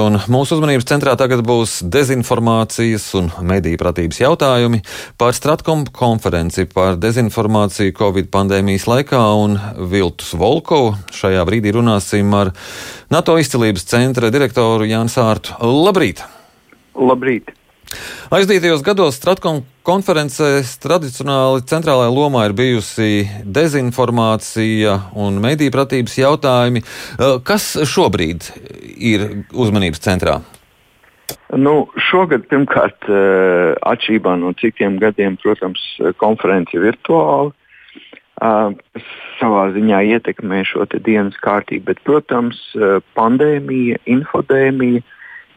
Un mūsu uzmanības centrā tagad būs dezinformācijas un mediju pratības jautājumi par Stratkom konferenci par dezinformāciju Covid pandēmijas laikā un Viltus Volkovu. Šajā brīdī runāsim ar NATO izcilības centra direktoru Jānu Sārtu. Labrīt! Labrīt! Aizdītajos gados Stratkom konferencēs tradicionāli centrālajā lomā ir bijusi dezinformācija un mediju pratības jautājumi. Kas šobrīd ir uzmanības centrā? Nu, šogad, pirmkārt, atšķirībā no citiem gadiem, protams, konference ir virtuāla. Savā ziņā ietekmē šo dienas kārtību, bet, protams, pandēmija, infodēmija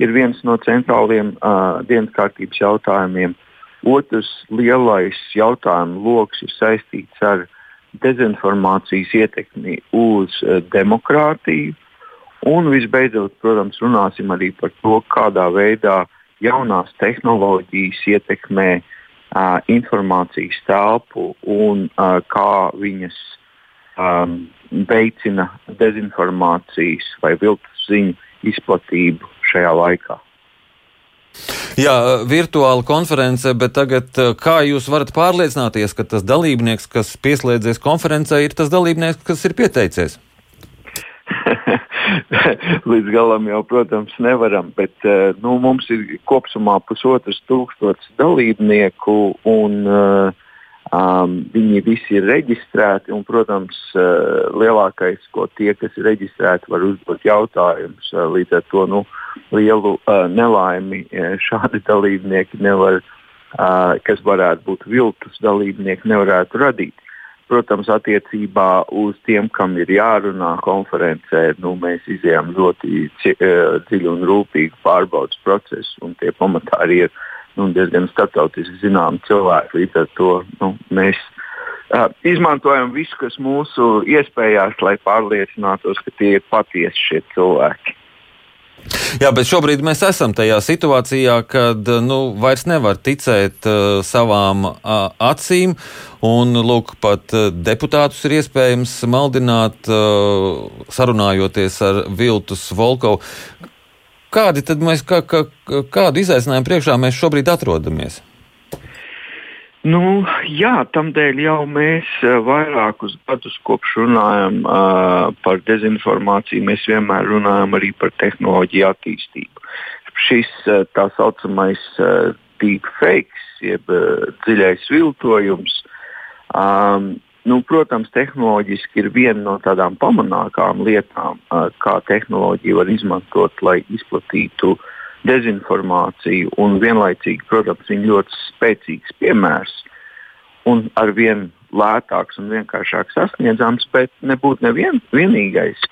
ir viens no centrāliem uh, dienas kārtības jautājumiem. Otrs lielais jautājumu lokus ir saistīts ar dezinformācijas ietekmi uz uh, demokrātiju. Un visbeidzot, protams, runāsim arī par to, kādā veidā jaunās tehnoloģijas ietekmē uh, informācijas telpu un uh, kā viņas um, veicina dezinformācijas vai viltus ziņu izplatību šajā laikā. Jā, virtuāla konference, bet tagad kā jūs varat pārliecināties, ka tas dalībnieks, kas pieslēdzies konferencē, ir tas dalībnieks, kas ir pieteicies? Līdz galam jau, protams, nevaram, bet nu, mums ir kopumā pusotras tūkstotis dalībnieku, un uh, Um, viņi visi ir reģistrēti, un, protams, uh, lielākais, ko tie, kas ir reģistrēti, var uzdot jautājumus. Uh, līdz ar to nu, lielu uh, nelaimi uh, šādi dalībnieki nevar, uh, kas varētu būt viltus dalībnieki, nevarētu radīt. Protams, attiecībā uz tiem, kam ir jārunā konferencē, nu, mēs izjām ļoti uh, dziļu un rūpīgu pārbaudas procesu, un tie pamatā arī ir nu, diezgan starptautiski zināmi cilvēki. Līdz ar to nu, mēs uh, izmantojam visu, kas mūsu iespējās, lai pārliecinātos, ka tie ir patiesi šie cilvēki. Jā, bet šobrīd mēs esam tajā situācijā, kad nu, vairs nevar ticēt uh, savām uh, acīm. Un, lūk, pat uh, deputātus ir iespējams maldināt, uh, sarunājoties ar Viltus Volkovu. Kādi tad mēs, kā, kā, kādu izaicinājumu priekšā mēs šobrīd atrodamies? Nu, jā, tam dēļ jau mēs eh, vairākus gadus kopš runājam uh, par dezinformāciju, mēs vienmēr runājam arī par tehnoloģiju attīstību. Šis uh, tā saucamais uh, deepfakes, jeb uh, dziļais viltojums, um, Nu, protams, tehnoloģiski ir viena no tādām pamanākām lietām, kā tehnoloģija var izmantot, lai izplatītu dezinformāciju. Un vienlaicīgi, protams, viņa ļoti spēcīgs piemērs un ar vien lētāks un vienkāršāk sasniedzams, bet nebūtu nevien, vienīgais.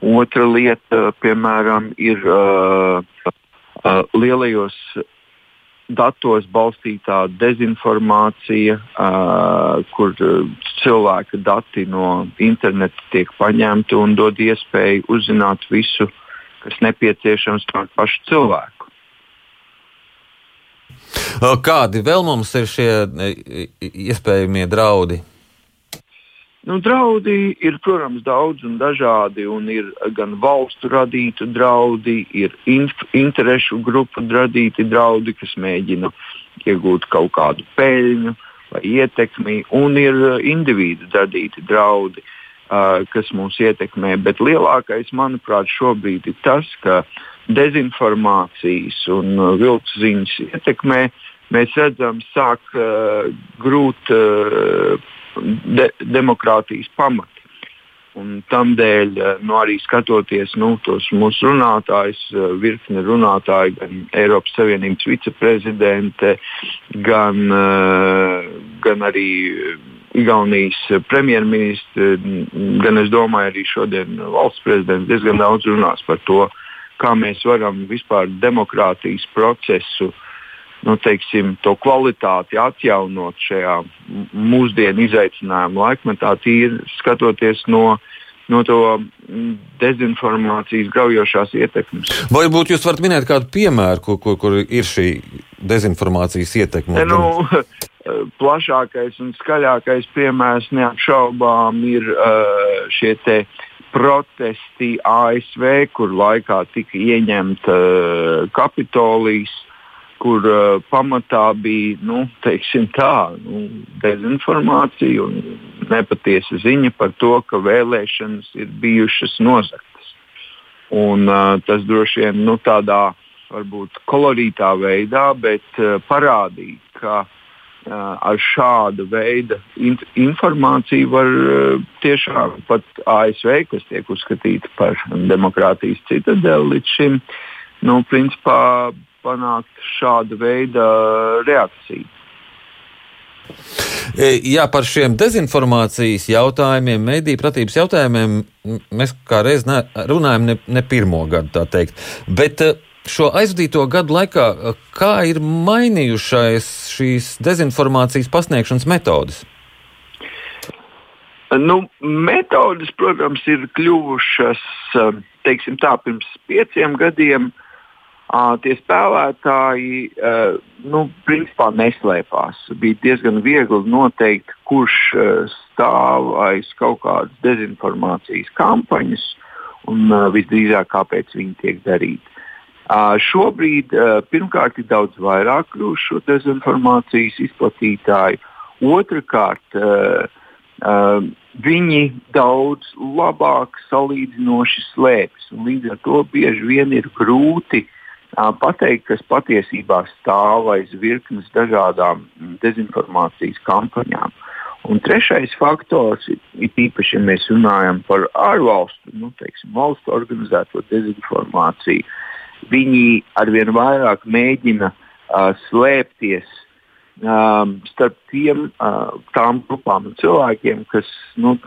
Otra lieta, piemēram, ir uh, uh, lielajos datos balstītā dezinformācija, uh, kur cilvēka dati no interneta tiek paņemti un dod iespēju uzzināt visu, kas nepieciešams par pašu cilvēku. Kādi vēl mums ir šie iespējamie draudi? Nu, draudi ir, protams, daudz un dažādi. Un ir gan valstu radīti draudi, ir interešu grupu radīti draudi, kas mēģina iegūt kaut kādu peļņu vai ietekmi, un ir uh, individu radīti draudi, uh, kas mūs ietekmē. Bet lielākais, manuprāt, šobrīd ir tas, ka dezinformācijas un uh, viltus ziņas ietekmē mēs redzam, sāk uh, grūt. Uh, de, demokrātijas pamati. Un tamdēļ, eh, nu, arī skatoties nu, tos mūsu runātājus, eh, virkni runātāji, gan Eiropas Savienības viceprezidente, gan, eh, gan arī Igaunijas premjerministra, gan es domāju, arī šodien valsts prezidents diezgan daudz runās par to, kā mēs varam vispār demokrātijas procesu uh, nu, teiksim, to kvalitāti atjaunot šajā mūsdienu izaicinājumu laikmetā, tīri skatoties no, no to dezinformācijas graujošās ietekmes. Varbūt jūs varat minēt kādu piemēru, kur, kur, kur ir šī dezinformācijas ietekme? Nu, plašākais un skaļākais piemērs neapšaubām ir uh, šie protesti ASV, kur laikā tika ieņemta uh, Kapitolijas, kur uh, pamatā bija nu, tā, nu, dezinformācija un nepatiesa ziņa par to, ka vēlēšanas ir bijušas nozagtas. Un, uh, tas droši vien nu, tādā varbūt kolorītā veidā, bet uh, parādīja, ka uh, ar šādu veidu informāciju var tiešām pat ASV, kas tiek uzskatīta par demokrātijas citadeli līdz šim, nu, principā panākt šāda veida reakciju. Jā, par šiem dezinformācijas jautājumiem, mediju pratības jautājumiem mēs kā reiz ne, runājam ne, ne pirmo gadu, tā teikt. Bet šo aizvadīto gadu laikā, kā ir mainījušās šīs dezinformācijas pasniegšanas metodes? Nu, metodes, protams, ir kļuvušas, teiksim tā, pirms pieciem gadiem. Tie spēlētāji, nu, principā neslēpās. Bija diezgan viegli noteikt, kurš stāv aiz kaut kādas dezinformācijas kampaņas un visdrīzāk, kāpēc viņi tiek darīti. Šobrīd pirmkārt ir daudz vairāk kļuvuši šo dezinformācijas izplatītāju. Otrakārt, viņi daudz labāk salīdzinoši slēpjas. Līdz ar to bieži vien ir grūti uh, pateikt, kas patiesībā stāv aiz virknes dažādām dezinformācijas kampaņām. Un trešais faktors ir īpaši, ja mēs runājam par ārvalstu, nu, teiksim, valstu organizēto dezinformāciju. Viņi arvien vairāk mēģina uh, slēpties um, starp tiem, uh, tām grupām un cilvēkiem, kas nu,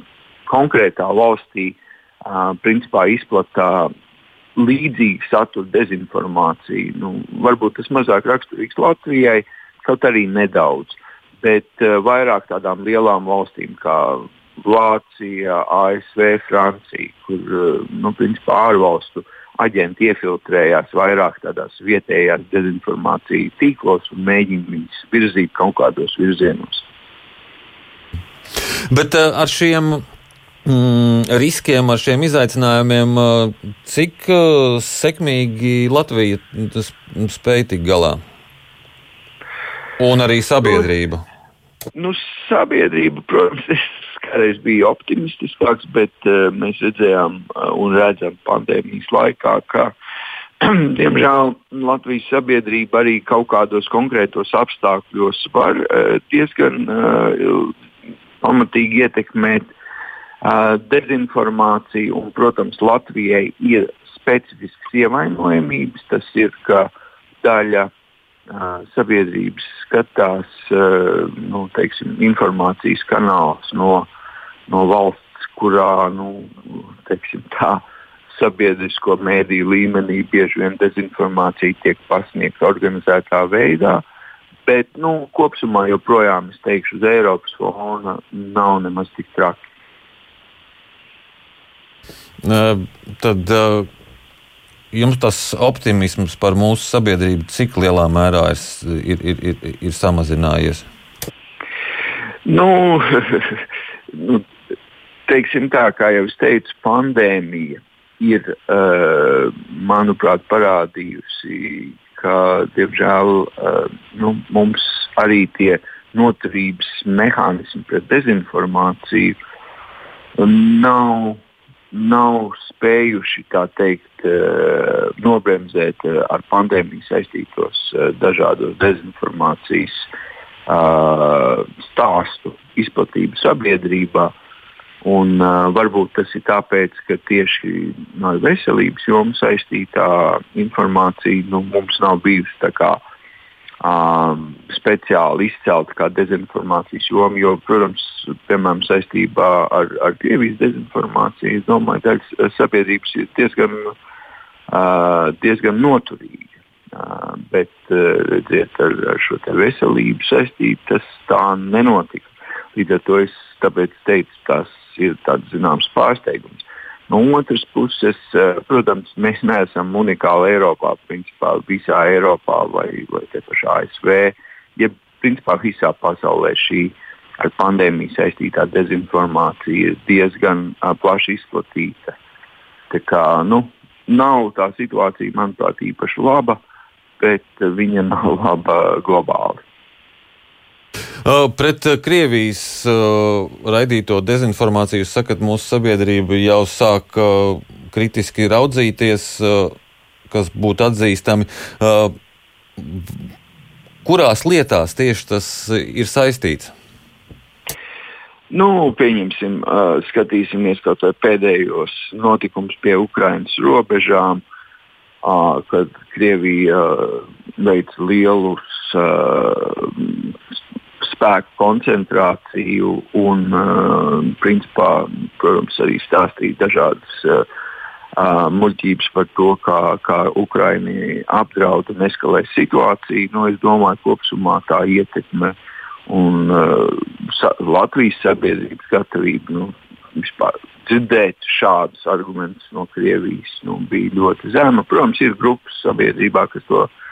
konkrētā valstī uh, principā izplatīja līdzīgu saturu dezinformāciju. Nu, varbūt tas mazāk raksturīgs Latvijai, kaut arī nedaudz, bet uh, vairāk tādām lielām valstīm kā Vācija, ASV, Francija, kur uh, nu, principā ārvalstu aģenti iefiltrējās vairāk tādās vietējās dezinformācijas tīklos un mēģina viņus virzīt kaut kādos virzienos. Bet uh, ar šiem mm, riskiem, ar šiem izaicinājumiem, cik uh, sekmīgi Latvija spēja tikt galā? Un arī sabiedrība. Nu, nu, sabiedrība, protams, es kādreiz bija optimistiskāks, bet uh, mēs redzējām uh, un redzam pandēmijas laikā, ka diemžēl Latvijas sabiedrība arī kaut kādos konkrētos apstākļos var uh, diezgan uh, pamatīgi ietekmēt uh, dezinformāciju. Un, protams, Latvijai ir specifisks ievainojamības. Tas ir, ka daļa uh, sabiedrības skatās uh, nu, teiksim, informācijas kanālus no no valsts, kurā nu, teiksim, tā, sabiedrisko mēdīju līmenī bieži vien dezinformācija tiek pasniegta organizētā veidā. Bet nu, kopumā joprojām es teikšu, uz Eiropas fona nav nemaz tik traki. Uh, tad uh, jums tas optimisms par mūsu sabiedrību cik lielā mērā ir, ir, ir, ir samazinājies? Nu, nu, teiksim tā, kā jau es teicu, pandēmija ir, uh, manuprāt, parādījusi, ka, diemžēl, nu, mums arī tie noturības mehānismi pret dezinformāciju nav, nav spējuši teikt, uh, nobremzēt uh, ar pandēmiju saistītos uh, dažādos dezinformācijas uh, stāstu izplatību sabiedrībā. Un, uh, varbūt tas ir tāpēc, ka tieši no veselības jomas saistītā informācija nu, mums nav bijusi tā kā, um, speciāli izcelta kā dezinformācijas joma. Jo, protams, piemēram, saistībā ar, ar Krievijas dezinformāciju, es domāju, ka sabiedrības ir diezgan, uh, diezgan noturīga. Uh, bet, uh, redziet, ar, ar šo veselību saistību tas tā nenotika. Līdz ar to es teicu, tas ir tāds zināms pārsteigums. No otras puses, eh, protams, mēs neesam unikāli Eiropā, principā visā Eiropā vai, vai te pašā ASV, ja principā visā pasaulē šī ar pandēmiju saistītā dezinformācija ir diezgan uh, plaši izplatīta. Tā kā, nu, nav tā situācija, manuprāt, īpaši laba, bet viņa nav laba globāli. Uh, pret Krievijas uh, raidīto dezinformāciju sakat, mūsu sabiedrība jau sāk uh, kritiski raudzīties, kas būtu atzīstami. Kurās lietās tieši tas ir saistīts? Nu, pieņemsim, uh, skatīsimies kaut vai pēdējos notikumus pie Ukraiņas robežām, uh, kad Krievija uh, veic lielus uh, spēku koncentrāciju un, uh, principā, protams, arī stāstīt dažādas uh, uh, muļķības par to, kā, kā Ukraiņi apdraud un eskalē situāciju. Nu, es domāju, ka kopumā tā ietekme Un sa Latvijas sabiedrības gatavība nu, vispār dzirdēt šādus argumentus no Krievijas nu, bija ļoti zema. Protams, ir grupas sabiedrībā, kas to uh,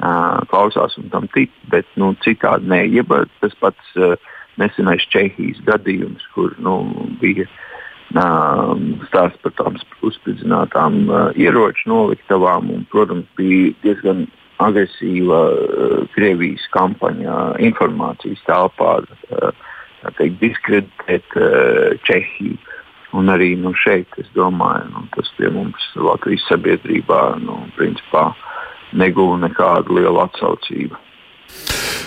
klausās un tam tic, bet nu, citādi nē. Jeb tas pats uh, nesenais Čehijas gadījums, kur nu, bija uh, stāsts par tām uzspridzinātām uh, ieroču noliktavām. Un, protams, bija diezgan agresīva uh, Krievijas kampaņa informācijas telpā, uh, teikt, diskreditēt uh, Čehiju. Un arī nu, šeit, es domāju, nu, tas pie mums Latvijas sabiedrībā nu, principā negūda nekādu lielu atsaucību.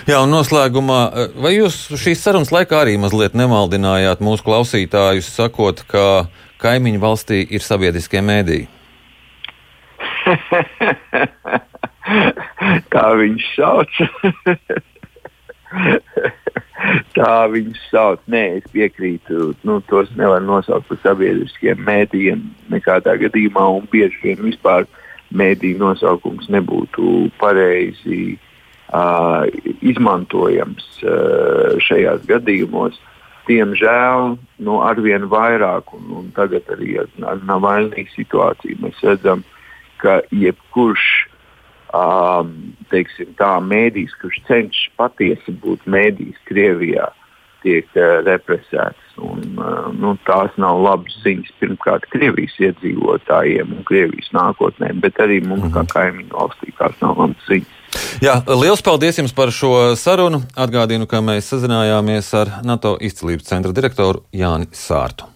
Jā, un noslēgumā, vai jūs šīs sarunas laikā arī mazliet nemaldinājāt mūsu klausītājus, sakot, ka kaimiņu valstī ir sabiedriskie mēdīji? kā viņš sauc. Tā viņus sauc. Nē, es piekrītu. Nu, tos nevar nosaukt par sabiedriskiem mēdījiem nekādā gadījumā. Un bieži vien vispār mēdīju nosaukums nebūtu pareizi uh, izmantojams uh, šajās gadījumos. Diemžēl nu, arvien vairāk, un, un tagad arī ar, ar Navaļnijas situāciju mēs redzam, ka jebkurš um, teiksim, tā, mēdījis, kurš cenšas patiesi būt mēdījis Krievijā, tiek uh, represēts. Un, uh, nu, tās nav labas ziņas pirmkārt Krievijas iedzīvotājiem un Krievijas nākotnē, bet arī mums, kā mhm. kaimiņu valstī, tās nav labas ziņas. Jā, liels paldies jums par šo sarunu. Atgādinu, ka mēs sazinājāmies ar NATO izcīlības centra direktoru Jāni Sārtu.